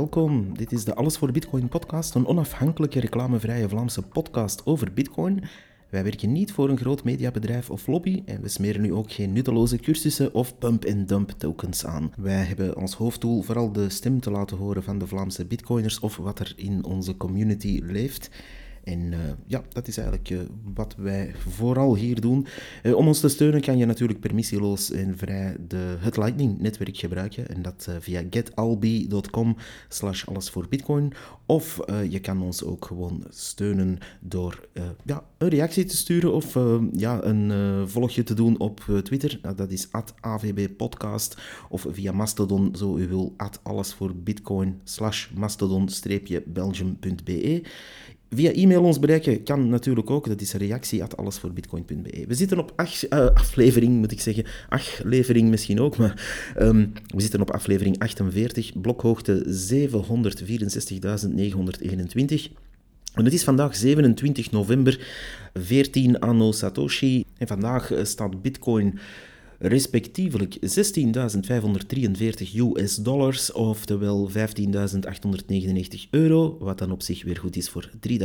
welkom. Dit is de Alles voor Bitcoin podcast, een onafhankelijke reclamevrije Vlaamse podcast over Bitcoin. Wij werken niet voor een groot mediabedrijf of lobby en we smeren nu ook geen nutteloze cursussen of pump-and-dump tokens aan. Wij hebben als hoofddoel vooral de stem te laten horen van de Vlaamse bitcoiners of wat er in onze community leeft. En uh, ja, dat is eigenlijk uh, wat wij vooral hier doen. Uh, om ons te steunen kan je natuurlijk permissieloos en vrij de, het Lightning-netwerk gebruiken. En dat via getalbi.com slash alles voor bitcoin. Of je kan ons ook gewoon steunen door ja, een reactie te sturen of ja, een volgje te doen op Twitter. Nou, dat is avbpodcast. Of via Mastodon, zo u wil, at alles voor bitcoin slash mastodon-belgium.be. Via e-mail ons bereiken kan natuurlijk ook. Dat is reactie@allesvoorbitcoin.be. We zitten op ach, uh, aflevering, moet ik zeggen. Aflevering misschien ook, maar um, we zitten op aflevering 48, blokhoogte 764.921. En het is vandaag 27 november, 14 anno Satoshi. En vandaag eh, staat Bitcoin respectievelijk 16.543 US dollars, oftewel 15.899 euro, wat dan op zich weer goed is voor 3.456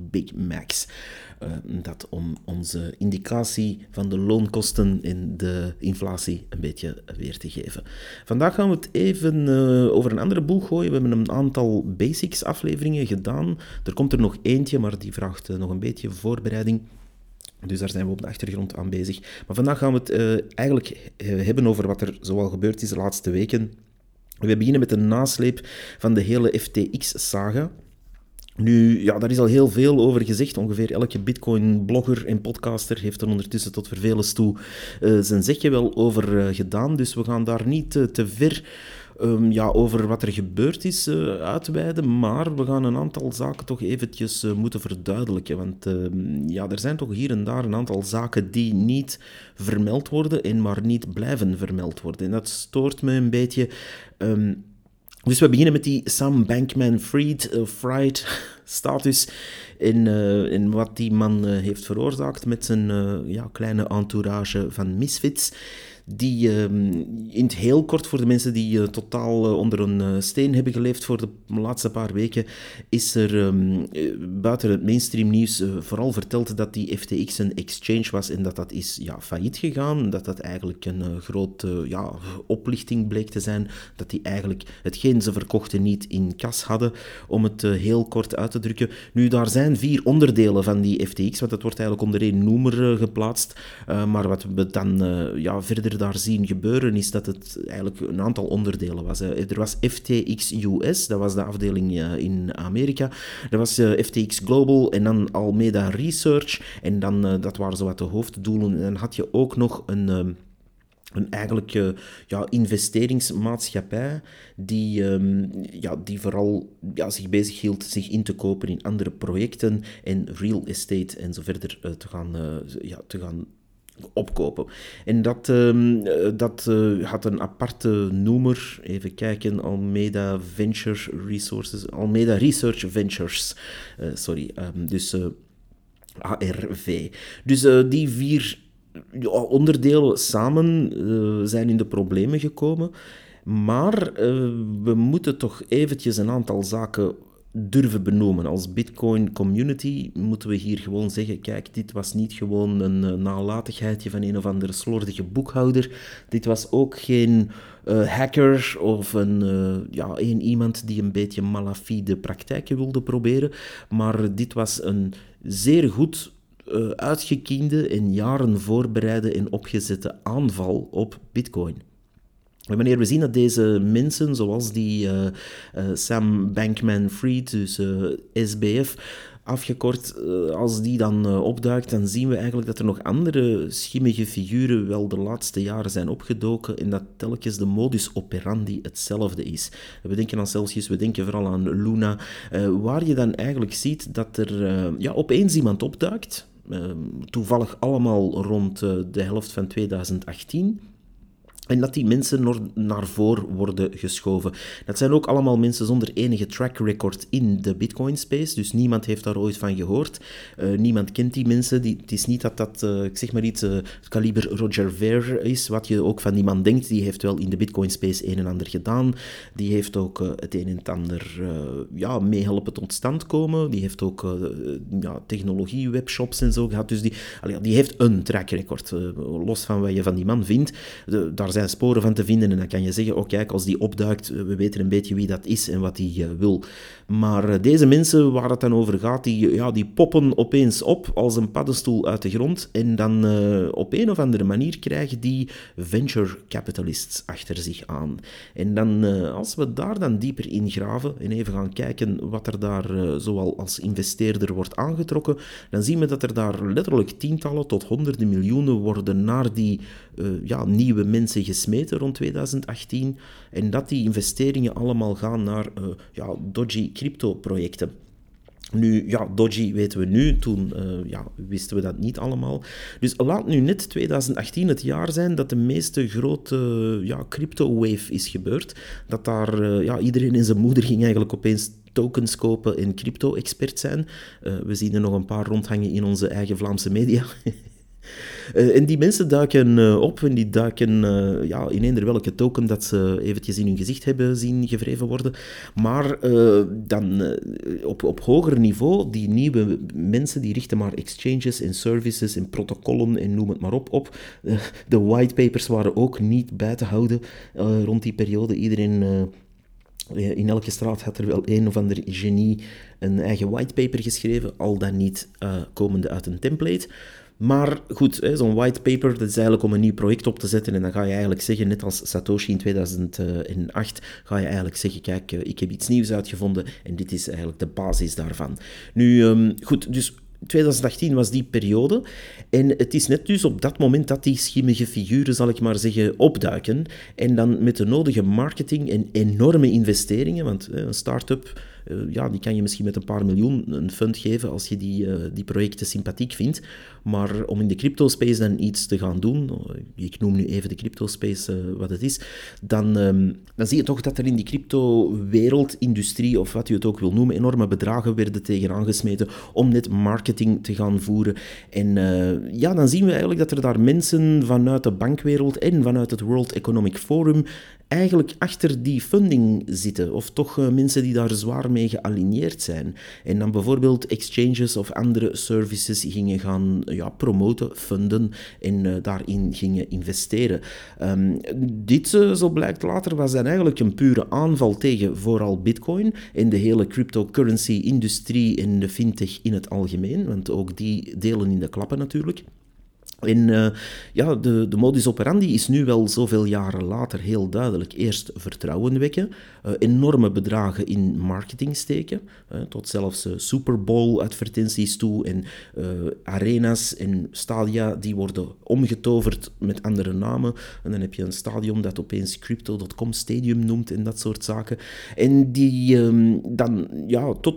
Big Macs. Uh, dat om onze indicatie van de loonkosten en de inflatie een beetje weer te geven. Vandaag gaan we het even uh, over een andere boeg gooien. We hebben een aantal basics afleveringen gedaan. Er komt er nog eentje, maar die vraagt uh, nog een beetje voorbereiding. Dus daar zijn we op de achtergrond aan bezig. Maar vandaag gaan we het uh, eigenlijk uh, hebben over wat er zoal gebeurd is de laatste weken. We beginnen met een nasleep van de hele FTX-saga. Nu, ja, daar is al heel veel over gezegd. Ongeveer elke Bitcoin-blogger en podcaster heeft er ondertussen tot vervelens toe uh, zijn zegje wel over gedaan. Dus we gaan daar niet te ver um, ja, over wat er gebeurd is uh, uitweiden, maar we gaan een aantal zaken toch eventjes uh, moeten verduidelijken. Want uh, ja, er zijn toch hier en daar een aantal zaken die niet vermeld worden en maar niet blijven vermeld worden. En dat stoort me een beetje. Um, dus we beginnen met die Sam Bankman-Fried Fried status in, in wat die man heeft veroorzaakt met zijn ja, kleine entourage van misfits die ehm, in het heel kort voor de mensen die uh, totaal uh, onder een uh, steen hebben geleefd voor de laatste paar weken, is er um, buiten het mainstream nieuws vooral verteld dat die FTX een exchange was en dat dat is ja, failliet gegaan, dat dat eigenlijk een grote ja, oplichting bleek te zijn, dat die eigenlijk hetgeen ze verkochten niet in kas hadden, om het heel kort uit te drukken. Nu, daar zijn vier onderdelen van die FTX, want dat wordt eigenlijk onder één noemer geplaatst, maar wat we dan ja, verder daar zien gebeuren, is dat het eigenlijk een aantal onderdelen was. Er was FTX US, dat was de afdeling eh, in Amerika. Er was eh, FTX Global en dan Almeida Research. En dan, eh, dat waren zo wat de hoofddoelen. En dan had je ook nog een een eigenlijk ja, investeringsmaatschappij die, um, ja, die vooral ja, zich bezig hield zich in te kopen in andere projecten en real estate en zo verder te, gaan, ja, te gaan opkopen. En dat, uh, dat uh, had een aparte noemer. Even kijken, Almeida Venture Resources, Almeida Research Ventures. Uh, sorry, um, dus ARV. Dus die vier onderdelen samen zijn in de problemen gekomen. Maar we moeten toch eventjes een aantal zaken durven benoemen. Als Bitcoin community moeten we hier gewoon zeggen: kijk, dit was niet gewoon een uh, nalatigheidje van een of andere slordige boekhouder. Dit was ook geen uh, hacker of een, uh, ja, een iemand die een beetje malafide praktijken wilde proberen. Maar dit was een zeer goed uitgekiende en jaren voorbereide en opgezette aanval op Bitcoin. Wanneer we zien dat deze mensen, zoals die uh, uh, Sam Bankman-Fried, dus uh, SBF, afgekort, als die dan opduikt, dan zien we eigenlijk dat er nog andere schimmige figuren wel de laatste jaren zijn opgedoken en dat telkens de modus operandi hetzelfde is. We denken aan Celsius, we denken vooral aan Luna, waar je dan eigenlijk ziet dat er ja, opeens iemand opduikt, toevallig allemaal rond de helft van 2018 En dat die mensen naar voren worden geschoven. Dat zijn ook allemaal mensen zonder enige track record in de Bitcoin-space. Dus niemand heeft daar ooit van gehoord. Uh, niemand kent die mensen. Die, het is niet dat dat, uh, ik zeg maar iets, uh, het kaliber Roger Ver is, wat je ook van die man denkt. Die heeft wel in de Bitcoin-space een en ander gedaan. Die heeft ook het een en ander ja, meehelpen tot stand komen. Die heeft ook ja, technologie-webshops en zo gehad. Dus die, die heeft een track record. los van wat je van die man vindt. De, daar zijn sporen van te vinden en dan kan je zeggen, oh kijk, als die opduikt, eh, we weten een beetje wie dat is en wat hij uh, wil. Maar uh, deze mensen waar het dan over gaat, die, ja, die poppen opeens op als een paddenstoel uit de grond en dan op een of andere manier krijgen die venture capitalists achter zich aan. En dan, als we daar dan dieper in graven en even gaan kijken wat er daar zoal als investeerder wordt aangetrokken, dan zien we dat er daar letterlijk tientallen tot honderden miljoenen worden naar die ja, nieuwe mensen gesmeten rond 2018 en dat die investeringen allemaal gaan naar uh, ja, dodgy crypto-projecten. Nu, ja, dodgy weten we nu, toen uh, ja, wisten we dat niet allemaal. Dus laat nu net 2018 het jaar zijn dat de meeste grote ja, crypto-wave is gebeurd. Dat daar ja, iedereen in zijn moeder ging eigenlijk opeens tokens kopen en crypto-expert zijn. We zien er nog een paar rondhangen in onze eigen Vlaamse media. Uh, en die mensen duiken uh, op en die duiken uh, ja, in eender welke token dat ze eventjes in hun gezicht hebben zien gevreven worden. Maar dan op, op hoger niveau, die nieuwe mensen die richten maar exchanges en services en protocollen en noem het maar op op. de whitepapers waren ook niet bij te houden rond die periode. Iedereen... In elke straat had er wel een of ander genie een eigen whitepaper geschreven, al dan niet komende uit een template. Maar goed, zo'n white paper, dat is eigenlijk om een nieuw project op te zetten. En dan ga je eigenlijk zeggen, net als Satoshi in 2008, ga je eigenlijk zeggen, kijk, eh, ik heb iets nieuws uitgevonden en dit is eigenlijk de basis daarvan. Nu, ehm, goed, dus 2018 was die periode. En het is net dus op dat moment dat die schimmige figuren, zal ik maar zeggen, opduiken. En dan met de nodige marketing en enorme investeringen, want een start-up eh, ja, die kan je misschien met een paar miljoen een fund geven als je die, uh, die projecten sympathiek vindt. Maar om in de crypto-space dan iets te gaan doen, eh, ik noem nu even de crypto-space wat het is, dan, um, dan zie je toch dat er in die crypto-wereld, industrie of wat je het ook wil noemen, enorme bedragen werden tegenaan gesmeten om net marketing te gaan voeren. En ja, dan zien we eigenlijk dat er daar mensen vanuit de bankwereld en vanuit het World Economic Forum eigenlijk achter die funding zitten, of toch uh, mensen die daar zwaar mee gealigneerd zijn. En dan bijvoorbeeld exchanges of andere services gingen gaan ja, promoten, funden en uh, daarin gingen investeren. Um, dit, uh, zo blijkt later, was dan eigenlijk een pure aanval tegen vooral Bitcoin en de hele cryptocurrency-industrie en de fintech in het algemeen, want ook die delen in de klappen natuurlijk. En uh, ja, de, de modus operandi is nu wel zoveel jaren later heel duidelijk. Eerst vertrouwen wekken, uh, enorme bedragen in marketing steken, uh, tot zelfs Super Bowl advertenties toe en arenas en stadia die worden omgetoverd met andere namen. En dan heb je een stadion dat opeens Crypto.com Stadium noemt en dat soort zaken. En die um, dan, ja, tot,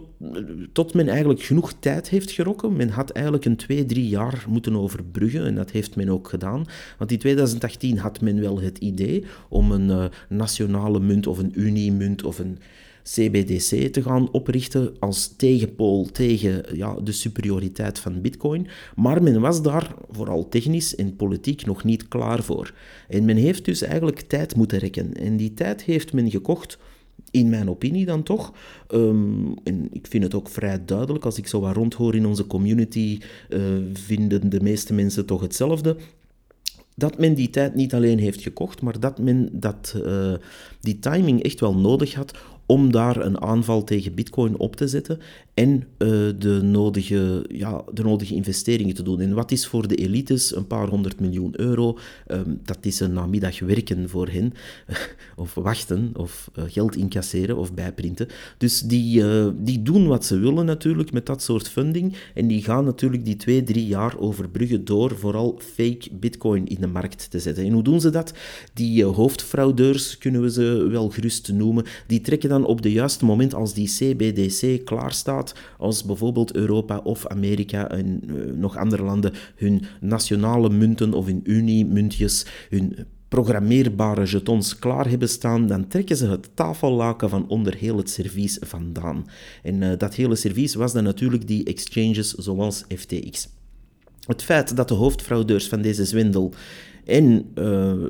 tot men eigenlijk genoeg tijd heeft gerokken. Men had eigenlijk een twee, drie jaar moeten overbruggen dat heeft men ook gedaan. Want in 2018 had men wel het idee om een uh, nationale munt of een uniemunt of een CBDC te gaan oprichten als tegenpool tegen ja, de superioriteit van Bitcoin. Maar men was daar, vooral technisch en politiek, nog niet klaar voor. En men heeft dus eigenlijk tijd moeten rekken. En die tijd heeft men gekocht in mijn opinie dan toch. Um, en ik vind het ook vrij duidelijk, als ik zo wat rondhoor in onze community, uh, vinden de meeste mensen toch hetzelfde. Dat men die tijd niet alleen heeft gekocht, maar dat men dat, uh, die timing echt wel nodig had om daar een aanval tegen Bitcoin op te zetten en uh, de, nodige, ja, de nodige investeringen te doen. En wat is voor de elites een paar honderd miljoen euro? Um, dat is een namiddag werken voor hen, of wachten, of uh, geld incasseren of bijprinten. Dus die, uh, die doen wat ze willen natuurlijk met dat soort funding. En die gaan natuurlijk die twee, drie jaar overbruggen door vooral fake Bitcoin in de markt te zetten. En hoe doen ze dat? Die hoofdfraudeurs, kunnen we ze wel gerust noemen, die trekken dan op de juiste moment als die CBDC klaar staat, als bijvoorbeeld Europa of Amerika en uh, nog andere landen hun nationale munten of hun uniemuntjes, hun programmeerbare jetons klaar hebben staan, dan trekken ze het tafellaken van onder heel het servies vandaan. En uh, dat hele servies was dan natuurlijk die exchanges zoals FTX. Het feit dat de hoofdfraudeurs van deze zwendel en uh,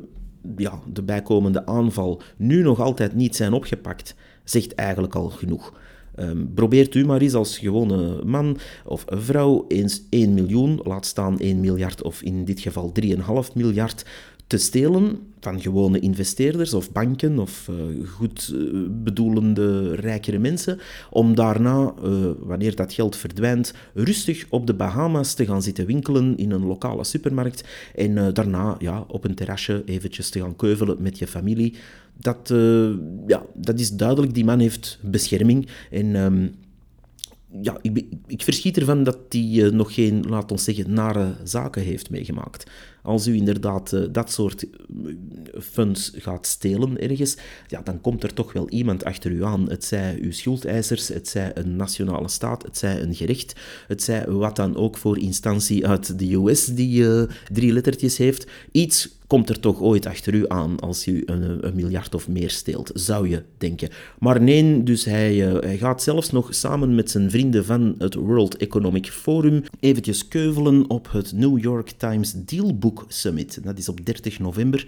ja, de bijkomende aanval nu nog altijd niet zijn opgepakt, zegt eigenlijk al genoeg. Um, probeert u maar eens als gewone man of vrouw eens 1 miljoen, laat staan 1 miljard of in dit geval 3,5 miljard, te stelen van gewone investeerders of banken of uh, goed uh, bedoelende rijkere mensen, om daarna, uh, wanneer dat geld verdwijnt, rustig op de Bahama's te gaan zitten winkelen in een lokale supermarkt en daarna ja, op een terrasje eventjes te gaan keuvelen met je familie. Dat, ja, dat is duidelijk, die man heeft bescherming en... Um, ja, ik, verschiet ervan dat hij nog geen, laat ons zeggen, nare zaken heeft meegemaakt. Als u inderdaad uh, dat soort eh, funds gaat stelen ergens, ja, dan komt er toch wel iemand achter u aan. Het zij uw schuldeisers, het zij een nationale staat, het zij een gerecht, het zij wat dan ook voor instantie uit de US die drie lettertjes heeft. Iets komt er toch ooit achter u aan als u een, een miljard of meer steelt, zou je denken. Maar nee, dus hij, uh, hij gaat zelfs nog samen met zijn vrienden van het World Economic Forum eventjes keuvelen op het New York Times Dealbook Summit. Dat is op 30 november.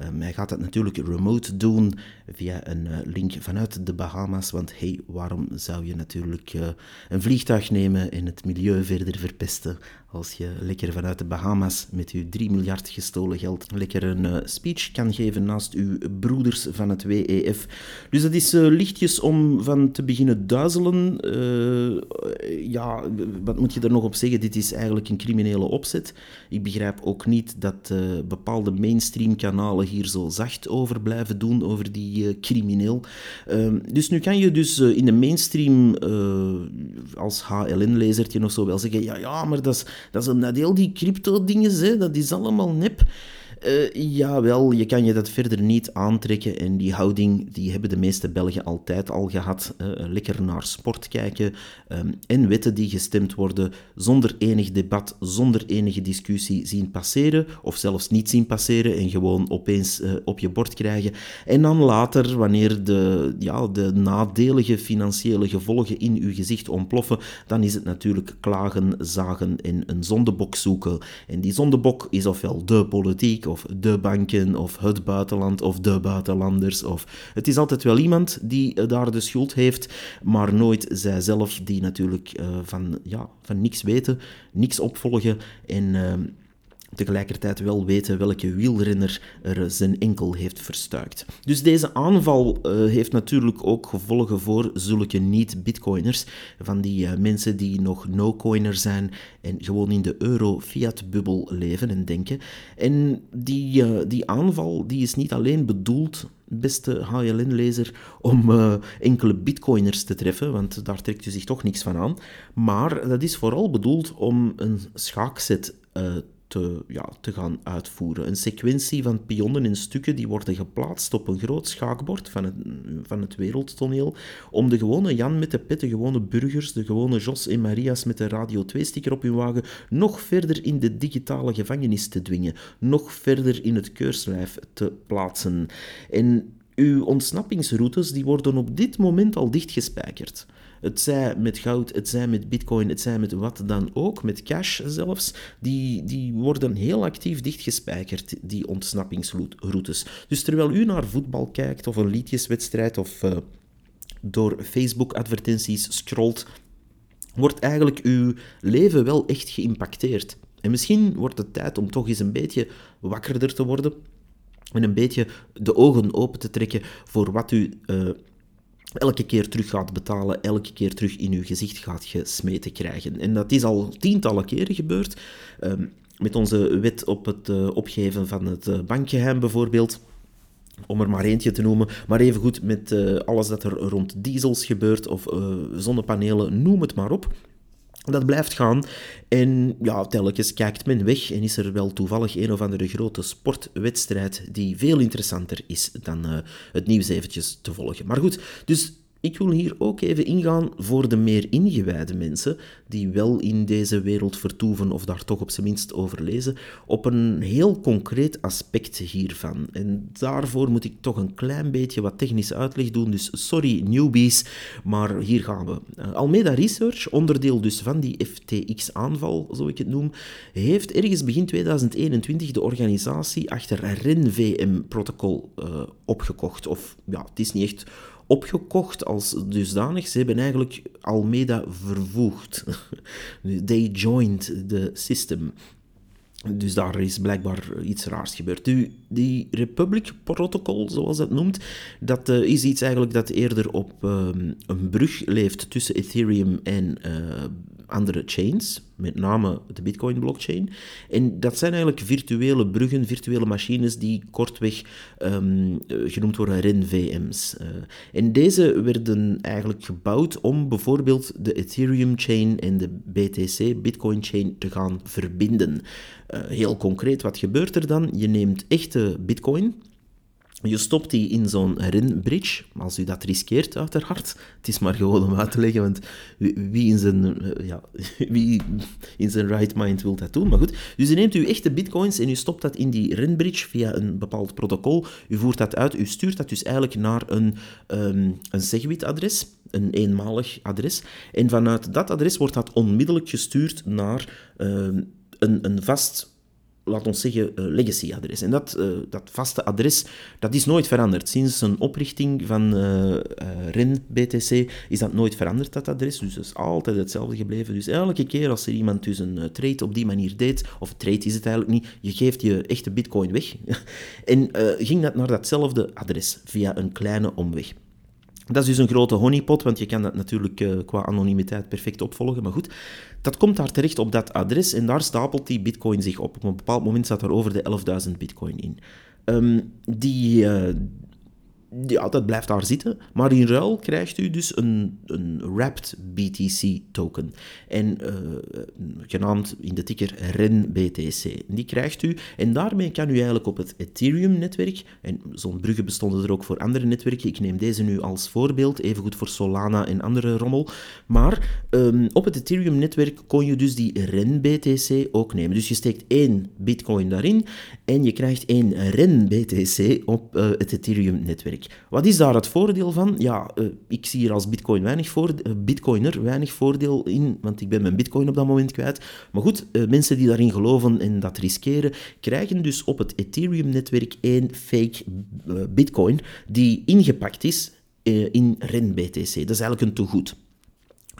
Um, gaat dat natuurlijk remote doen via een uh, link vanuit de Bahama's. Want hey, waarom zou je natuurlijk uh, een vliegtuig nemen en het milieu verder verpesten als je lekker vanuit de Bahama's met je 3 miljard gestolen geld lekker een uh, speech kan geven naast uw broeders van het WEF. Dus dat is lichtjes om van te beginnen duizelen. ja, wat moet je er nog op zeggen? Dit is eigenlijk een criminele opzet. Ik begrijp ook niet dat bepaalde mainstream kanalen hier zo zacht over blijven doen, over die uh, crimineel. Uh, dus nu kan je dus uh, in de mainstream uh, als HLN-lezertje nog zo wel zeggen, ja, ja, maar dat is, dat is een nadeel, die crypto-dingen, dat is allemaal nep. Uh, jawel, je kan je dat verder niet aantrekken. En die houding die hebben de meeste Belgen altijd al gehad. Uh, lekker naar sport kijken um, en wetten die gestemd worden zonder enig debat, zonder enige discussie zien passeren. Of zelfs niet zien passeren en gewoon opeens uh, op je bord krijgen. En dan later, wanneer de, ja, de nadelige financiële gevolgen in uw gezicht ontploffen, dan is het natuurlijk klagen, zagen en een zondebok zoeken. En die zondebok is ofwel de politiek of de banken, of het buitenland, of de buitenlanders. Of... Het is altijd wel iemand die eh, daar de schuld heeft, maar nooit zijzelf, die natuurlijk uh, van, ja, van niks weten, niks opvolgen en... Tegelijkertijd wel weten welke wielrenner er zijn enkel heeft verstuikt. Dus deze aanval uh, heeft natuurlijk ook gevolgen voor zulke niet-bitcoiners, van die uh, mensen die nog no-coiner zijn en gewoon in de euro-fiat-bubbel leven en denken. En die, uh, die aanval die is niet alleen bedoeld beste HLN-lezer, om enkele bitcoiners te treffen, want daar trekt u zich toch niks van aan. Maar dat is vooral bedoeld om een schaakset uh, te, ja, te gaan uitvoeren. Een sequentie van pionnen in stukken die worden geplaatst op een groot schaakbord van het, van het wereldtoneel om de gewone Jan met de pet, de gewone burgers, de gewone Jos en Maria's met de Radio 2-sticker op hun wagen nog verder in de digitale gevangenis te dwingen, nog verder in het keurslijf te plaatsen. En uw ontsnappingsroutes die worden op dit moment al dichtgespijkerd. Het zij met goud, het zij met bitcoin, het zij met wat dan ook, met cash zelfs, die, die worden heel actief dichtgespijkerd, die ontsnappingsroutes. Dus terwijl u naar voetbal kijkt of een liedjeswedstrijd of uh, door Facebook-advertenties scrolt, wordt eigenlijk uw leven wel echt geïmpacteerd. En misschien wordt het tijd om toch eens een beetje wakkerder te worden en een beetje de ogen open te trekken voor wat u uh, elke keer terug gaat betalen, elke keer terug in uw gezicht gaat gesmeten krijgen. En dat is al tientallen keren gebeurd. Uh, met onze wet op het uh, opgeven van het uh, bankgeheim bijvoorbeeld. Om er maar eentje te noemen, maar evengoed met uh, alles dat er rond diesels gebeurt of zonnepanelen, noem het maar op. Dat blijft gaan. En ja, telkens kijkt men weg en is er wel toevallig een of andere grote sportwedstrijd die veel interessanter is dan uh, het nieuws eventjes te volgen. Maar goed, dus ik wil hier ook even ingaan voor de meer ingewijde mensen, die wel in deze wereld vertoeven of daar toch op zijn minst over lezen, op een heel concreet aspect hiervan. En daarvoor moet ik toch een klein beetje wat technische uitleg doen, dus sorry newbies, maar hier gaan we. Uh, Almeida Research, onderdeel dus van die FTX-aanval, zo ik het noem, heeft ergens begin 2021 de organisatie achter RenVM-protocol eh, opgekocht. Of ja, het is niet echt opgekocht als dusdanig. Ze hebben eigenlijk Almeida vervoegd. They joined the system. Dus daar is blijkbaar iets raars gebeurd. Die, Republic Protocol, zoals dat noemt, dat uh, is iets eigenlijk dat eerder op uh, een brug leeft tussen Ethereum en uh, andere chains, met name de Bitcoin-blockchain. En dat zijn eigenlijk virtuele bruggen, virtuele machines die kortweg um, genoemd worden RenVM's. Uh, en deze werden eigenlijk gebouwd om bijvoorbeeld de Ethereum-chain en de BTC, Bitcoin-chain, te gaan verbinden. Uh, heel concreet, wat gebeurt er dan? Je neemt echte Bitcoin je stopt die in zo'n RIN-bridge, als u dat riskeert, uiteraard. Het is maar gewoon om uit te leggen, want wie in zijn, eh, ja, wie in zijn right mind wil dat doen? Maar goed, dus u neemt uw echte bitcoins en u stopt dat in die RIN-bridge via een bepaald protocol. U voert dat uit, u stuurt dat dus eigenlijk naar een, um, een Segwit-adres, een eenmalig adres. En vanuit dat adres wordt dat onmiddellijk gestuurd naar um, een, een vast laat ons zeggen, uh, legacy-adres. En dat, uh, dat vaste adres, dat is nooit veranderd. Sinds een oprichting van uh, REN BTC is dat nooit veranderd, dat adres. Dus dat is altijd hetzelfde gebleven. Dus elke keer als er iemand dus een trade op die manier deed, of trade is het eigenlijk niet, je geeft je echte bitcoin weg. en ging dat naar datzelfde adres, via een kleine omweg. Dat is dus een grote honeypot, want je kan dat natuurlijk uh, qua anonimiteit perfect opvolgen. Maar goed, dat komt daar terecht op dat adres en daar stapelt die bitcoin zich op. Op een bepaald moment staat er over de 11.000 bitcoin in. Um, die, uh, ja, dat blijft daar zitten. Maar in ruil krijgt u dus een, een wrapped BTC token. En uh, genaamd in de ticker REN-BTC. Die krijgt u. En daarmee kan u eigenlijk op het Ethereum-netwerk, en zo'n bruggen bestonden er ook voor andere netwerken, ik neem deze nu als voorbeeld, evengoed voor Solana en andere rommel. Maar um, op het Ethereum-netwerk kon je dus die REN-BTC ook nemen. Dus je steekt één bitcoin daarin en je krijgt één REN-BTC op uh, het Ethereum-netwerk. Wat is daar het voordeel van? Ja, uh, ik zie hier als bitcoin weinig uh, bitcoiner weinig voordeel in, want ik ben mijn bitcoin op dat moment kwijt. Maar goed, uh, mensen die daarin geloven en dat riskeren, krijgen dus op het Ethereum-netwerk één fake bitcoin die ingepakt is in REN-BTC. Dat is eigenlijk een tegoed.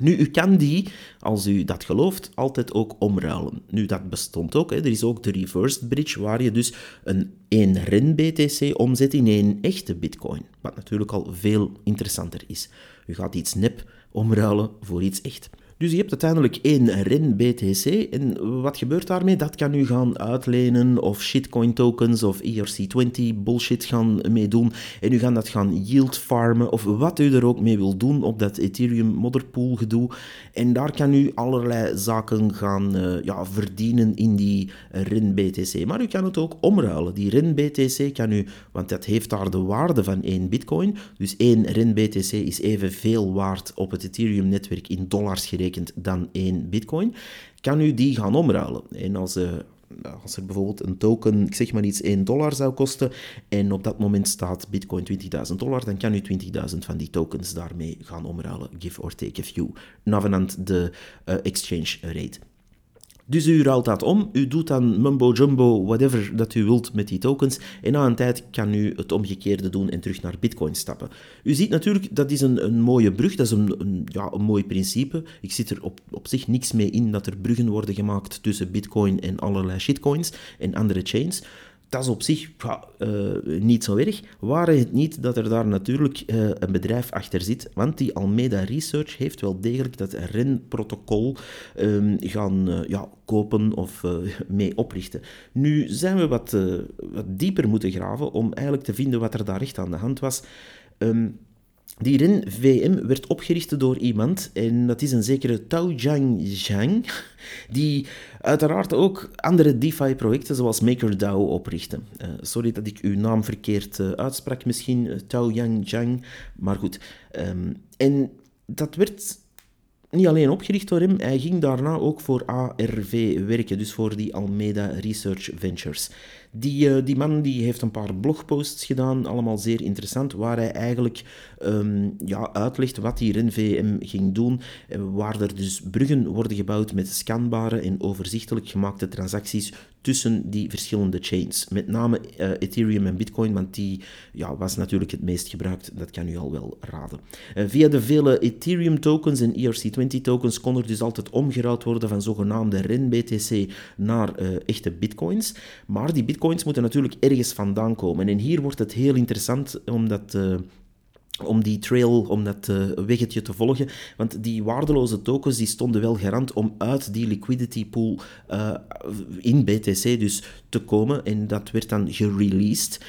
Nu, u kan die, als u dat gelooft, altijd ook omruilen. Nu, dat bestond ook. Hè. Er is ook de reversed bridge, waar je dus een 1 REN BTC omzet in één echte bitcoin. Wat natuurlijk al veel interessanter is. U gaat iets nep omruilen voor iets echt. Dus je hebt uiteindelijk één REN BTC. En wat gebeurt daarmee? Dat kan u gaan uitlenen of shitcoin tokens of ERC20 bullshit gaan meedoen. En u gaat dat gaan yield farmen of wat u er ook mee wil doen op dat Ethereum modderpool gedoe. En daar kan u allerlei zaken gaan uh, ja, verdienen in die REN BTC. Maar u kan het ook omruilen. Die REN BTC kan u, want dat heeft daar de waarde van één bitcoin. Dus één REN BTC is evenveel waard op het Ethereum netwerk in dollars gerekend dan één bitcoin, kan u die gaan omruilen. En als, uh, als er bijvoorbeeld een token, ik zeg maar iets, 1 dollar zou kosten en op dat moment staat bitcoin 20.000 dollar, dan kan u 20.000 van die tokens daarmee gaan omruilen, give or take a few, navenant de uh, exchange rate. Dus u ruilt dat om, u doet dan mumbo jumbo, whatever dat u wilt met die tokens. En na een tijd kan u het omgekeerde doen en terug naar Bitcoin stappen. U ziet natuurlijk, dat is een, een mooie brug, dat is een, een, ja, een mooi principe. Ik zit er op, op zich niks mee in dat er bruggen worden gemaakt tussen Bitcoin en allerlei shitcoins en andere chains dat is op zich uh, niet zo erg. Waren het niet dat er daar natuurlijk uh, een bedrijf achter zit, want die Almeida Research heeft wel degelijk dat REN-protocol um, gaan uh, ja, kopen of mee oprichten. Nu zijn we wat, wat, dieper moeten graven om eigenlijk te vinden wat er daar echt aan de hand was. Um, Die RIN VM werd opgericht door iemand, en dat is een zekere Tao Jiang Zhang, die uiteraard ook andere DeFi-projecten zoals MakerDAO oprichtte. Uh, sorry dat ik uw naam verkeerd uh, uitsprak misschien, uh, Tao Yang Zhang, maar goed. Um, en dat werd niet alleen opgericht door hem, hij ging daarna ook voor ARV werken, dus voor die Almeida Research Ventures. Die, uh, die man die heeft een paar blogposts gedaan, allemaal zeer interessant, waar hij eigenlijk um, ja, uitlegt wat die RenVM ging doen, waar er dus bruggen worden gebouwd met scanbare en overzichtelijk gemaakte transacties tussen die verschillende chains. Met name uh, Ethereum en Bitcoin, want die ja, was natuurlijk het meest gebruikt, dat kan u al wel raden. Via de vele Ethereum tokens en ERC20 tokens kon er dus altijd omgeruild worden van zogenaamde REN-BTC naar echte bitcoins. Maar die bitcoins moeten natuurlijk ergens vandaan komen. En hier wordt het heel interessant, omdat om die trail, om dat uh, weggetje te volgen. Want die waardeloze tokens die stonden wel garant om uit die liquidity pool uh, in BTC dus te komen. En dat werd dan gereleased.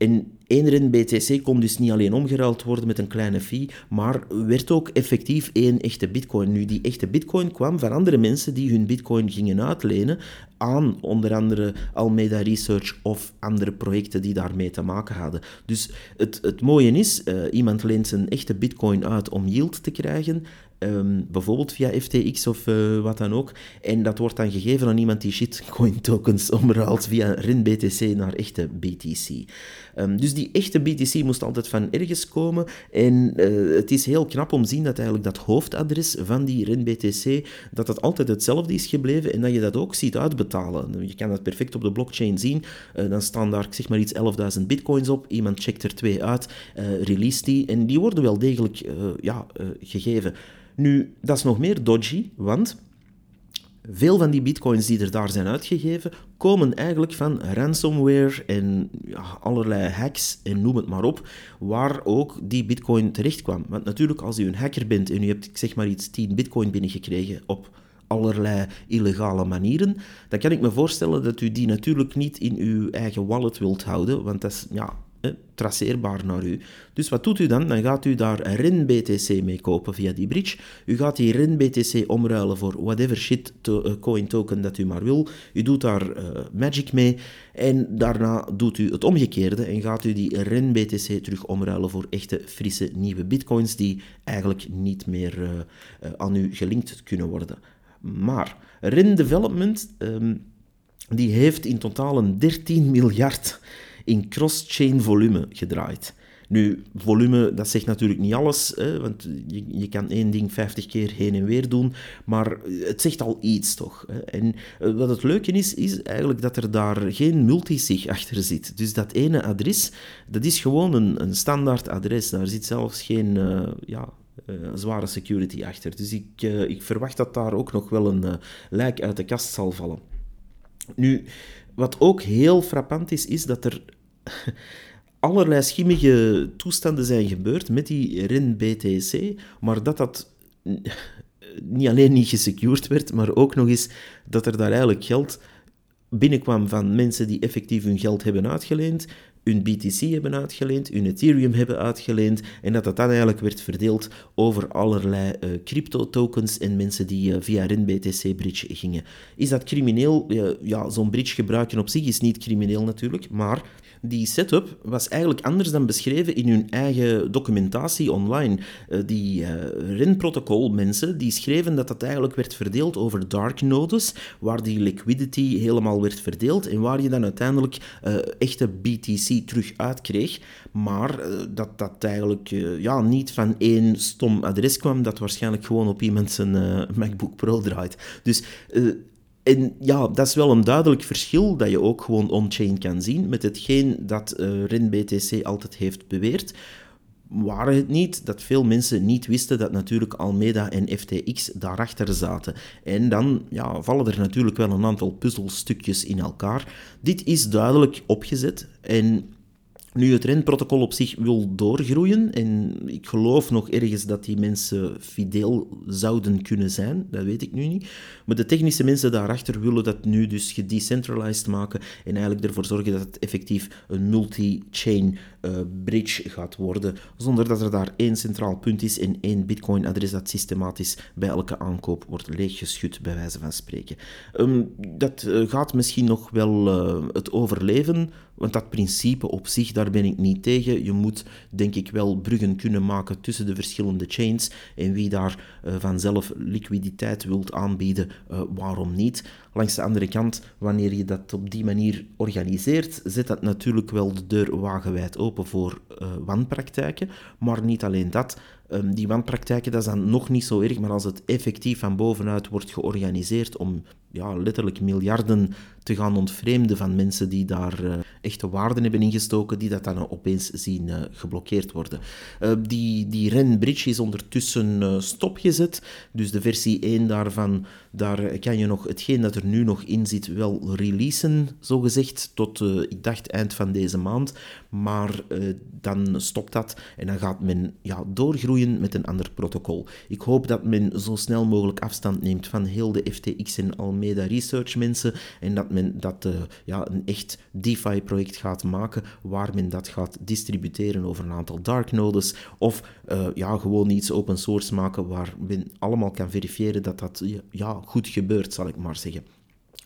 En één BTC kon dus niet alleen omgeruild worden met een kleine fee, maar werd ook effectief één echte bitcoin. Nu, die echte bitcoin kwam van andere mensen die hun bitcoin gingen uitlenen aan onder andere Almeida Research of andere projecten die daarmee te maken hadden. Dus het, het mooie is, uh, iemand leent zijn echte bitcoin uit om yield te krijgen Um, bijvoorbeeld via FTX of uh, wat dan ook. En dat wordt dan gegeven aan iemand die shitcoin tokens omruilt via RIN-BTC naar echte BTC. Ehm, dus die echte BTC moest altijd van ergens komen. En uh, het is heel knap om te zien dat eigenlijk dat hoofdadres van die RIN-BTC, dat dat altijd hetzelfde is gebleven en dat je dat ook ziet uitbetalen. Je kan dat perfect op de blockchain zien. Uh, dan staan daar, zeg maar iets, 11.000 bitcoins op. Iemand checkt er twee uit, release die. En die worden wel degelijk ja, gegeven. Nu, dat is nog meer dodgy, want veel van die bitcoins die er daar zijn uitgegeven, komen eigenlijk van ransomware en ja, allerlei hacks en noem het maar op, waar ook die bitcoin terecht kwam. Want natuurlijk, als u een hacker bent en u hebt, zeg maar iets, 10 bitcoin binnengekregen op allerlei illegale manieren, dan kan ik me voorstellen dat u die natuurlijk niet in uw eigen wallet wilt houden, want dat is, ja, traceerbaar naar u. Dus wat doet u dan? Dan gaat u daar RIN-BTC mee kopen via die bridge. U gaat die RIN-BTC omruilen voor whatever shit uh, coin token dat u maar wil. U doet daar uh, Magic mee en daarna doet u het omgekeerde en gaat u die RIN-BTC terug omruilen voor echte frisse nieuwe bitcoins die eigenlijk niet meer aan u gelinkt kunnen worden. Maar RIN Development um, die heeft in totaal een 13 miljard in cross-chain volume gedraaid. Nu, volume, dat zegt natuurlijk niet alles, hè, want je, je kan één ding 50 keer heen en weer doen, maar het zegt al iets toch. Hè. En eh, wat het leuke is, is eigenlijk dat er daar geen multisig achter zit. Dus dat ene adres, dat is gewoon een, een standaard adres. Daar zit zelfs geen uh, ja, uh, zware security achter. Dus ik, ik verwacht dat daar ook nog wel een lijk uit de kast zal vallen. Nu, wat ook heel frappant is, is dat er allerlei schimmige toestanden zijn gebeurd met die RIN-BTC, maar dat dat niet alleen niet gesecured werd, maar ook nog eens dat er daar eigenlijk geld binnenkwam van mensen die effectief hun geld hebben uitgeleend, hun BTC hebben uitgeleend, hun Ethereum hebben uitgeleend en dat dat dan eigenlijk werd verdeeld over allerlei uh, crypto-tokens en mensen die uh, via RIN-BTC-bridge gingen. Is dat crimineel? Ja, zo'n bridge gebruiken op zich is niet crimineel natuurlijk, maar die setup was eigenlijk anders dan beschreven in hun eigen documentatie online. Uh, die uh, RIN-protocol mensen die schreven dat dat eigenlijk werd verdeeld over dark nodes, waar die liquidity helemaal werd verdeeld en waar je dan uiteindelijk uh, echte BTC terug uitkreeg. Maar dat dat eigenlijk ja, niet van één stom adres kwam, dat waarschijnlijk gewoon op iemand zijn MacBook Pro draait. Dus en ja, dat is wel een duidelijk verschil dat je ook gewoon on-chain kan zien met hetgeen dat uh, eh, RenBTC altijd heeft beweerd. Waren het niet dat veel mensen niet wisten dat natuurlijk Almeida en FTX daarachter zaten. En dan ja, vallen er natuurlijk wel een aantal puzzelstukjes in elkaar. Dit is duidelijk opgezet en Nu, het renprotocol op zich wil doorgroeien en ik geloof nog ergens dat die mensen fideel zouden kunnen zijn, dat weet ik nu niet. Maar de technische mensen daarachter willen dat nu dus gedecentralized maken en eigenlijk ervoor zorgen dat het effectief een multi-chain bridge gaat worden, zonder dat er daar één centraal punt is en één bitcoin-adres dat systematisch bij elke aankoop wordt leeggeschud, bij wijze van spreken. Um, dat uh, gaat misschien nog wel uh, het overleven, want dat principe op zich, daar ben ik niet tegen. Je moet, denk ik, wel bruggen kunnen maken tussen de verschillende chains. En wie daar vanzelf liquiditeit wilt aanbieden, waarom niet? Langs de andere kant, wanneer je dat op die manier organiseert, zet dat natuurlijk wel de deur wagenwijd open voor uh, wanpraktijken. Maar niet alleen dat. Um, die wanpraktijken, dat is dan nog niet zo erg, maar als het effectief van bovenuit wordt georganiseerd om ja, letterlijk miljarden te gaan ontvreemden van mensen die daar uh, echte waarden hebben ingestoken, die dat dan opeens zien uh, geblokkeerd worden. Uh, die, die REN-bridge is ondertussen stopgezet, dus de versie 1 daarvan, daar kan je nog hetgeen dat er nu nog in zit wel releasen, zogezegd, tot, ik dacht, eind van deze maand. Maar dan stopt dat en dan gaat men ja, doorgroeien met een ander protocol. Ik hoop dat men zo snel mogelijk afstand neemt van heel de FTX en Almeida Research mensen en dat men dat uh, ja, een echt DeFi-project gaat maken waar men dat gaat distributeren over een aantal dark nodes of uh, ja, gewoon iets open source maken waar men allemaal kan verifiëren dat dat ja, goed gebeurt, zal ik maar zeggen.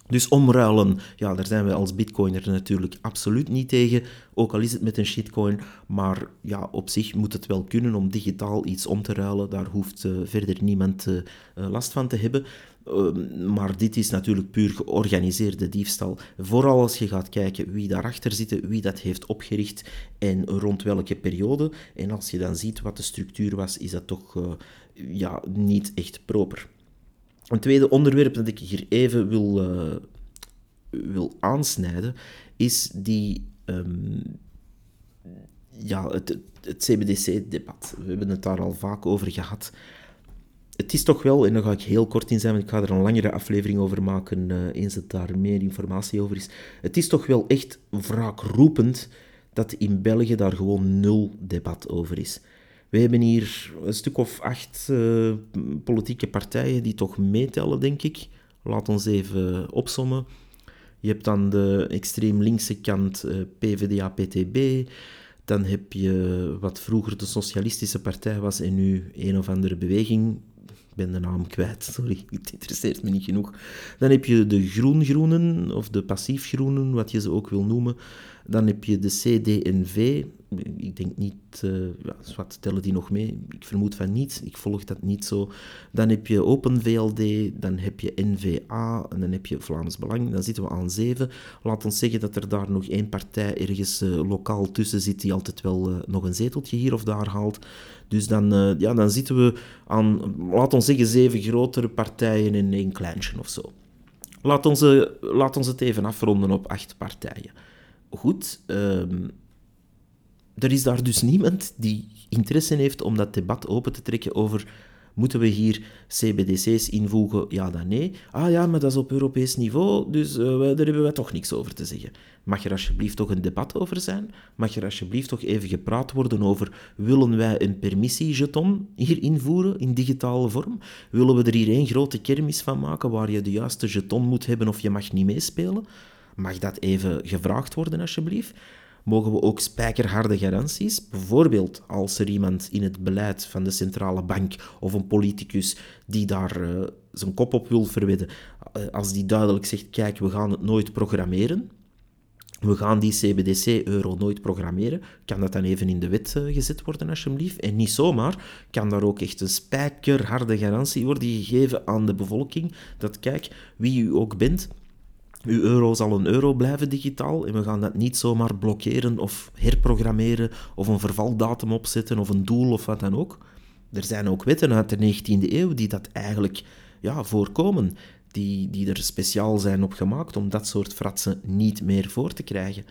Dus omruilen, ja, daar zijn we als bitcoiner natuurlijk absoluut niet tegen, ook al is het met een shitcoin, maar ja, op zich moet het wel kunnen om digitaal iets om te ruilen, daar hoeft uh, verder niemand uh, last van te hebben. Ehm, maar dit is natuurlijk puur georganiseerde diefstal. Vooral als je gaat kijken wie daarachter zit, wie dat heeft opgericht en rond welke periode. En als je dan ziet wat de structuur was, is dat toch ja, niet echt proper. Een tweede onderwerp dat ik hier even wil, uh, wil aansnijden, is die, um, ja, het, het CBDC-debat. We hebben het daar al vaak over gehad het is toch wel, en daar ga ik heel kort in zijn, want ik ga er een langere aflevering over maken uh, eens het daar meer informatie over is. Het is toch wel echt wraakroepend dat in België daar gewoon nul debat over is. We hebben hier een stuk of acht uh, politieke partijen die toch meetellen, denk ik. Laat ons even opsommen. Je hebt dan de extreem linkse kant uh, PvdA-PTB. Dan heb je wat vroeger de Socialistische Partij was en nu een of andere beweging ben de naam kwijt, sorry, het interesseert me niet genoeg. Dan heb je de groen-groenen, of de passief-groenen, wat je ze ook wil noemen. Dan heb je de CDNV, ik denk niet, uh, ja, wat tellen die nog mee? Ik vermoed van niet, ik volg dat niet zo. Dan heb je Open VLD, dan heb je NVA en dan heb je Vlaams Belang. Dan zitten we aan zeven. Laat ons zeggen dat er daar nog één partij ergens uh, lokaal tussen zit die altijd wel uh, nog een zeteltje hier of daar haalt. Dus dan, ja, dan zitten we aan, laat ons zeggen, zeven grotere partijen en één kleintje of zo. Laat ons, laat ons het even afronden op acht partijen. Goed, um, er is daar dus niemand die interesse heeft om dat debat open te trekken over moeten we hier CBDC's invoegen, ja dan nee. Ah ja, maar dat is op Europees niveau, dus uh, daar hebben we toch niks over te zeggen. Mag er alsjeblieft toch een debat over zijn? Mag er alsjeblieft toch even gepraat worden over willen wij een permissiejeton hier invoeren in digitale vorm? Willen we er hier één grote kermis van maken waar je de juiste jeton moet hebben of je mag niet meespelen? Mag dat even gevraagd worden alsjeblieft? Mogen we ook spijkerharde garanties. Bijvoorbeeld als er iemand in het beleid van de centrale bank of een politicus die daar uh, zijn kop op wil verwedden, uh, als die duidelijk zegt, kijk, we gaan het nooit programmeren, we gaan die CBDC-euro nooit programmeren. Kan dat dan even in de wet uh, gezet worden, alsjeblieft? En niet zomaar. Kan daar ook echt een spijkerharde garantie worden gegeven aan de bevolking. Dat kijk, wie u ook bent, uw euro zal een euro blijven digitaal en we gaan dat niet zomaar blokkeren of herprogrammeren of een vervaldatum opzetten of een doel of wat dan ook. Er zijn ook wetten uit de 19e eeuw die dat eigenlijk ja, voorkomen, die, die er speciaal zijn op gemaakt om dat soort fratsen niet meer voor te krijgen.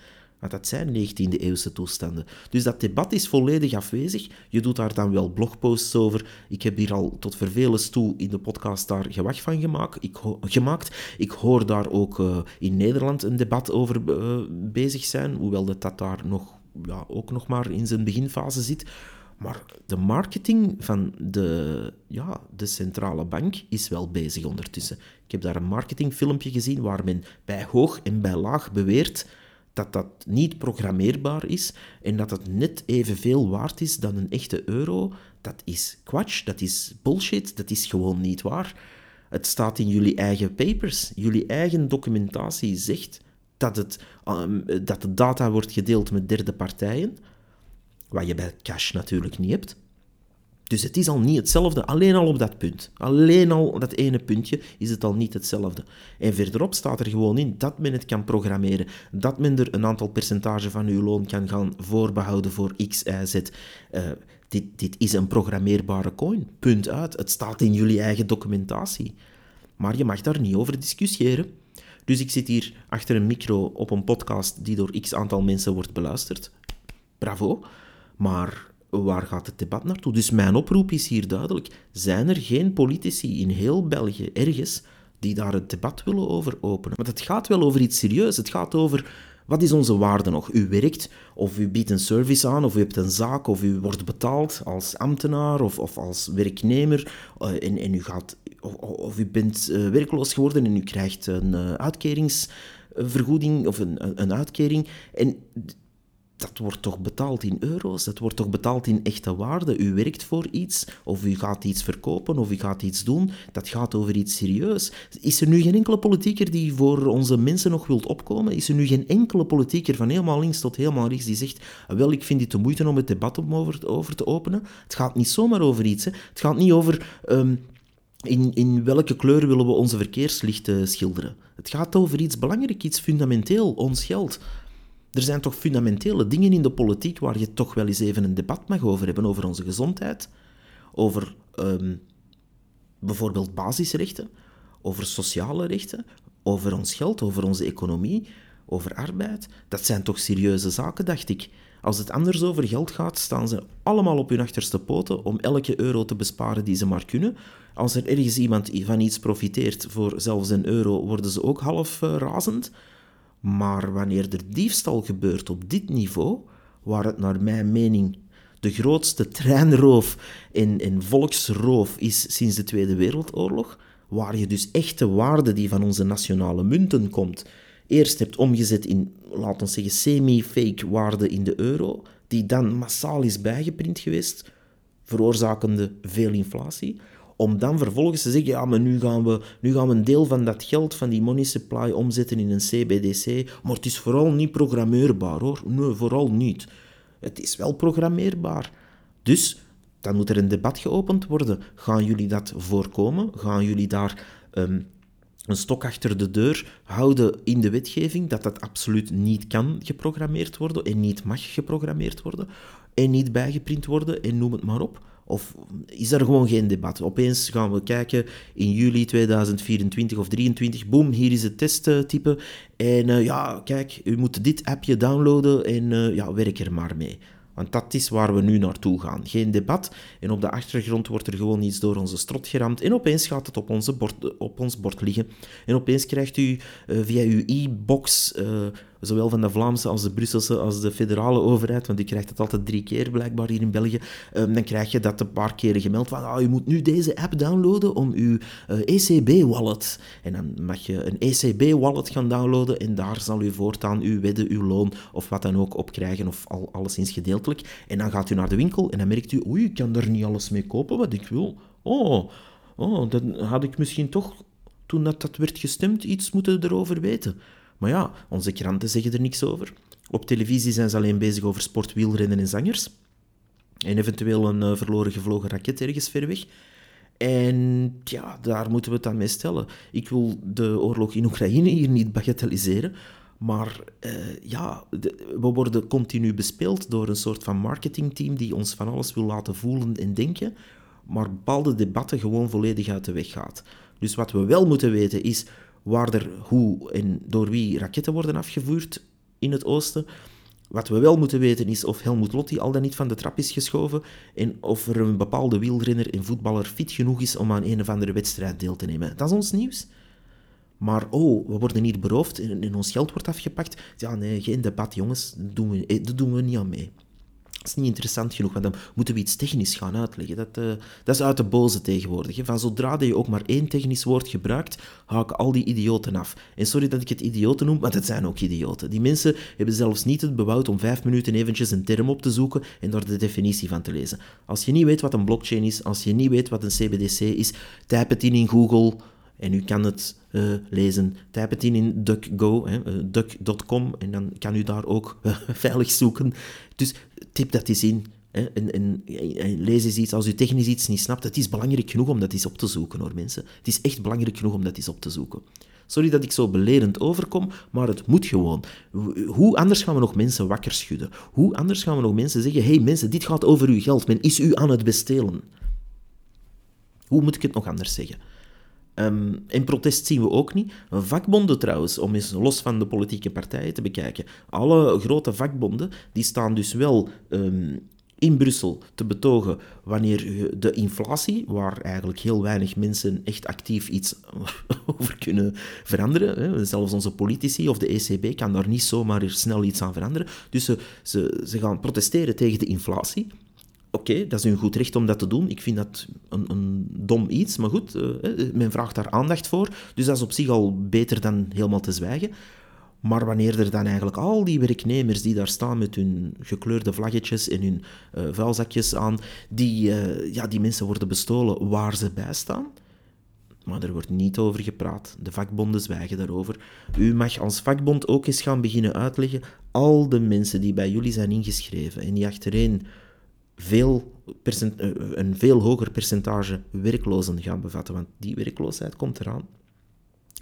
Want dat zijn 19e-eeuwse toestanden. Dus dat debat is volledig afwezig. Je doet daar dan wel blogposts over. Ik heb hier al tot vervelens toe in de podcast daar gewacht van gemaakt. Ik, gemaakt. ik hoor daar ook uh, in Nederland een debat over uh, bezig zijn, hoewel dat, dat daar nog ja, ook nog maar in zijn beginfase zit. Maar de marketing van de, ja, de centrale bank is wel bezig ondertussen. Ik heb daar een marketingfilmpje gezien waar men bij hoog en bij laag beweert dat dat niet programmeerbaar is en dat het net evenveel waard is dan een echte euro. Dat is kwatsch, dat is bullshit, dat is gewoon niet waar. Het staat in jullie eigen papers. Jullie eigen documentatie zegt dat, het, um, dat de data wordt gedeeld met derde partijen, wat je bij cash natuurlijk niet hebt. Dus het is al niet hetzelfde, alleen al op dat punt. Alleen al dat ene puntje is het al niet hetzelfde. En verderop staat er gewoon in dat men het kan programmeren, dat men er een aantal percentage van uw loon kan gaan voorbehouden voor X, Y, Z. Uh, dit, dit is een programmeerbare coin. Punt uit. Het staat in jullie eigen documentatie. Maar je mag daar niet over discussiëren. Dus ik zit hier achter een micro op een podcast die door x aantal mensen wordt beluisterd. Bravo. Maar waar gaat het debat naartoe? Dus mijn oproep is hier duidelijk. Zijn er geen politici in heel België ergens die daar het debat willen over openen? Want het gaat wel over iets serieus. Het gaat over wat is onze waarde nog? U werkt, of u biedt een service aan, of u hebt een zaak, of u wordt betaald als ambtenaar of, of als werknemer, uh, en, en u gaat, of, of u bent uh, werkloos geworden en u krijgt een uh, uitkeringsvergoeding of een, een uitkering. En dat wordt toch betaald in euro's, dat wordt toch betaald in echte waarde. U werkt voor iets, of u gaat iets verkopen, of u gaat iets doen. Dat gaat over iets serieus. Is er nu geen enkele politieker die voor onze mensen nog wilt opkomen? Is er nu geen enkele politieker van helemaal links tot helemaal rechts die zegt wel, ik vind dit de moeite om het debat over, over te openen? Het gaat niet zomaar over iets. Hè. Het gaat niet over... Um, in, in welke kleur willen we onze verkeerslichten schilderen? Het gaat over iets belangrijk, iets fundamenteel, ons geld. Er zijn toch fundamentele dingen in de politiek waar je toch wel eens even een debat mag over hebben, over onze gezondheid, over um, bijvoorbeeld basisrechten, over sociale rechten, over ons geld, over onze economie, over arbeid. Dat zijn toch serieuze zaken, dacht ik. Als het anders over geld gaat, staan ze allemaal op hun achterste poten om elke euro te besparen die ze maar kunnen. Als er ergens iemand van iets profiteert voor zelfs een euro, worden ze ook half uh, razend. Maar wanneer er diefstal gebeurt op dit niveau, waar het naar mijn mening de grootste treinroof en, en volksroof is sinds de Tweede Wereldoorlog, waar je dus echte waarde die van onze nationale munten komt, eerst hebt omgezet in, laten we zeggen, semi-fake waarde in de euro, die dan massaal is bijgeprint geweest, veroorzakende veel inflatie, om dan vervolgens te zeggen, ja, maar nu gaan, we, nu gaan we een deel van dat geld van die money supply omzetten in een CBDC, maar het is vooral niet programmeerbaar, hoor. Nee, vooral niet. Het is wel programmeerbaar. Dus, dan moet er een debat geopend worden. Gaan jullie dat voorkomen? Gaan jullie daar... Um, een stok achter de deur houden in de wetgeving dat dat absoluut niet kan geprogrammeerd worden en niet mag geprogrammeerd worden en niet bijgeprint worden en noem het maar op. Of is er gewoon geen debat? Opeens gaan we kijken in juli 2024 of 2023. Boom, hier is het testtype. En uh, ja, kijk, u moet dit appje downloaden en uh, ja, werk er maar mee. Want dat is waar we nu naartoe gaan. Geen debat. En op de achtergrond wordt er gewoon iets door onze strot geramd. En opeens gaat het op, onze bord, op ons bord liggen. En opeens krijgt u uh, via uw e-box zowel van de Vlaamse als de Brusselse als de federale overheid, want u krijgt het altijd drie keer blijkbaar hier in België, um, dan krijg je dat een paar keren gemeld van ah, u moet nu deze app downloaden om uh, eh, ECB-wallet. En dan mag je een ECB-wallet gaan downloaden en daar zal u voortaan uw wedden, uw loon of wat dan ook op krijgen, of al, alleszins gedeeltelijk. En dan gaat u naar de winkel en dan merkt u, oei, ik kan er niet alles mee kopen wat ik wil. Oh, oh dan had ik misschien toch, toen dat, dat werd gestemd, iets moeten erover weten. Maar ja, onze kranten zeggen er niks over. Op televisie zijn ze alleen bezig over sport, wielrennen en zangers. En eventueel een uh, verloren gevlogen raket ergens ver weg. En ja, daar moeten we het aan mee stellen. Ik wil de oorlog in Oekraïne hier niet bagatelliseren. Maar uh, ja, we worden continu bespeeld door een soort van marketingteam die ons van alles wil laten voelen en denken, maar bepaalde debatten gewoon volledig uit de weg gaat. Dus wat we wel moeten weten is waar er hoe en door wie raketten worden afgevuurd in het oosten. Wat we wel moeten weten is of Helmut Lotti al dan niet van de trap is geschoven en of er een bepaalde wielrenner en voetballer fit genoeg is om aan een of andere wedstrijd deel te nemen. Dat is ons nieuws. Maar oh, we worden hier beroofd en, ons geld wordt afgepakt. Ja, nee, geen debat, jongens. Dat doen eh, dat doen we niet aan mee. Dat is niet interessant genoeg, want dan moeten we iets technisch gaan uitleggen. Dat, uh, dat is uit de boze tegenwoordig. Van zodra je ook maar één technisch woord gebruikt, haken al die idioten af. En sorry dat ik het idioten noem, maar het zijn ook idioten. Die mensen hebben zelfs niet het bewoud om vijf minuten eventjes een term op te zoeken en daar de definitie van te lezen. Als je niet weet wat een blockchain is, als je niet weet wat een CBDC is, typ het in in Google en u kan het uh, lezen. Typ het in in DuckGo, uh, duck.com, en dan kan u daar ook uh, veilig zoeken. Dus typ dat eens in. Hè, en, lees eens iets. Als u technisch iets niet snapt, het is belangrijk genoeg om dat eens op te zoeken, hoor mensen. Het is echt belangrijk genoeg om dat eens op te zoeken. Sorry dat ik zo belerend overkom, maar het moet gewoon. Hoe anders gaan we nog mensen wakker schudden? Hoe anders gaan we nog mensen zeggen: hey mensen, dit gaat over uw geld, men is u aan het bestelen? Hoe moet ik het nog anders zeggen? Um, in protest zien we ook niet. Vakbonden trouwens, om eens los van de politieke partijen te bekijken. Alle grote vakbonden die staan dus wel um, in Brussel te betogen wanneer de inflatie, waar eigenlijk heel weinig mensen echt actief iets over kunnen veranderen, zelfs onze politici of de ECB kan daar niet zomaar snel iets aan veranderen. Dus ze, ze gaan protesteren tegen de inflatie. Oké, dat is een goed recht om dat te doen. Ik vind dat een, een dom iets, maar goed, uh, men vraagt daar aandacht voor. Dus dat is op zich al beter dan helemaal te zwijgen. Maar wanneer er dan eigenlijk al die werknemers die daar staan met hun gekleurde vlaggetjes en hun uh, vuilzakjes aan, die, ja, die mensen worden bestolen waar ze bij staan. Maar er wordt niet over gepraat. De vakbonden zwijgen daarover. U mag als vakbond ook eens gaan beginnen uitleggen al de mensen die bij jullie zijn ingeschreven en die achtereen veel percent, eh, een veel hoger percentage werklozen gaan bevatten, want die werkloosheid komt eraan.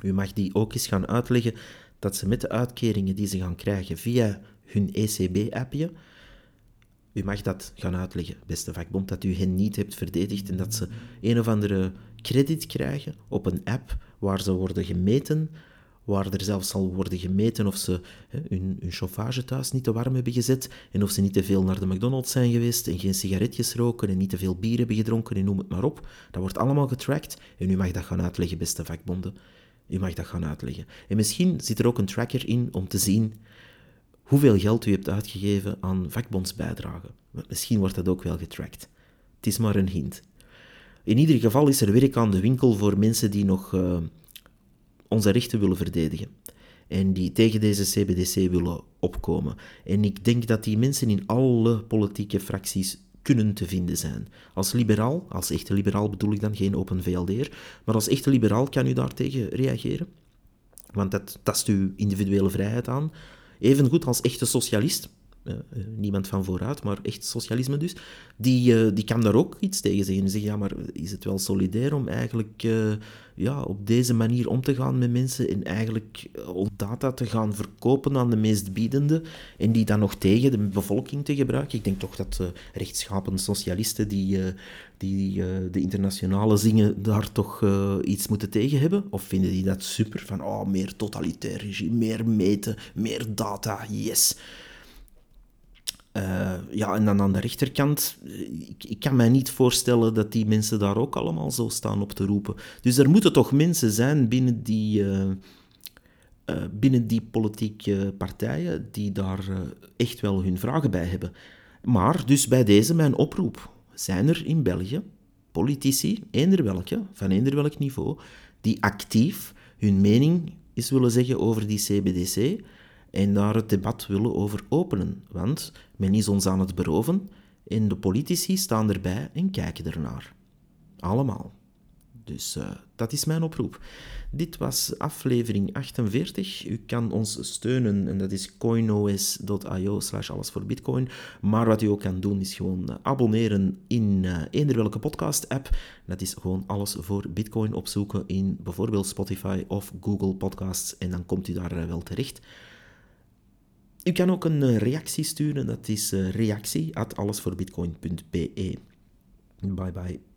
U mag die ook eens gaan uitleggen dat ze met de uitkeringen die ze gaan krijgen via hun ECB-appje, u mag dat gaan uitleggen, beste vakbond, dat u hen niet hebt verdedigd en dat ze een of andere credit krijgen op een app waar ze worden gemeten waar er zelfs zal worden gemeten of ze hè, hun, hun chauffage thuis niet te warm hebben gezet en of ze niet te veel naar de McDonald's zijn geweest en geen sigaretjes roken en niet te veel bier hebben gedronken en noem het maar op. Dat wordt allemaal getracked en u mag dat gaan uitleggen, beste vakbonden. U mag dat gaan uitleggen. En misschien zit er ook een tracker in om te zien hoeveel geld u hebt uitgegeven aan vakbondsbijdragen. Misschien wordt dat ook wel getracked. Het is maar een hint. In ieder geval is er werk aan de winkel voor mensen die nog... Uh, onze rechten willen verdedigen. En die tegen deze CBDC willen opkomen. En ik denk dat die mensen in alle politieke fracties kunnen te vinden zijn. Als liberaal, als echte liberaal bedoel ik dan geen open VLD'er, maar als echte liberaal kan u daartegen reageren. Want dat tast uw individuele vrijheid aan. Evengoed als echte socialist, uh, niemand van vooruit, maar echt socialisme dus, die, uh, die kan daar ook iets tegen zeggen. En zeggen, ja, maar is het wel solidair om eigenlijk ja, op deze manier om te gaan met mensen en eigenlijk data te gaan verkopen aan de meest biedende en die dan nog tegen de bevolking te gebruiken? Ik denk toch dat rechtschapen socialisten die, die de internationale zingen daar toch iets moeten tegen hebben? Of vinden die dat super? Van, oh, meer totalitair regime, meer meten, meer data, yes. Uh, ja, en dan aan de rechterkant, ik, ik, kan mij niet voorstellen dat die mensen daar ook allemaal zo staan op te roepen. Dus er moeten toch mensen zijn binnen die, uh, binnen die politieke partijen die daar echt wel hun vragen bij hebben. Maar dus bij deze mijn oproep. Zijn er in België politici, eender welke, van eender welk niveau, die actief hun mening eens willen zeggen over die CBDC en daar het debat willen over openen. Want men is ons aan het beroven en de politici staan erbij en kijken ernaar. Allemaal. Dus uh, dat is mijn oproep. Dit was aflevering 48. U kan ons steunen en dat is coinos.io slash alles voor bitcoin. Maar wat u ook kan doen is gewoon uh, abonneren in uh, eender welke podcast app. Dat is gewoon alles voor bitcoin opzoeken in bijvoorbeeld Spotify of Google Podcasts en dan komt u daar wel terecht. U kan ook een eh, reactie sturen, dat is eh, reactie at allesvoorbitcoin.be. Bye bye.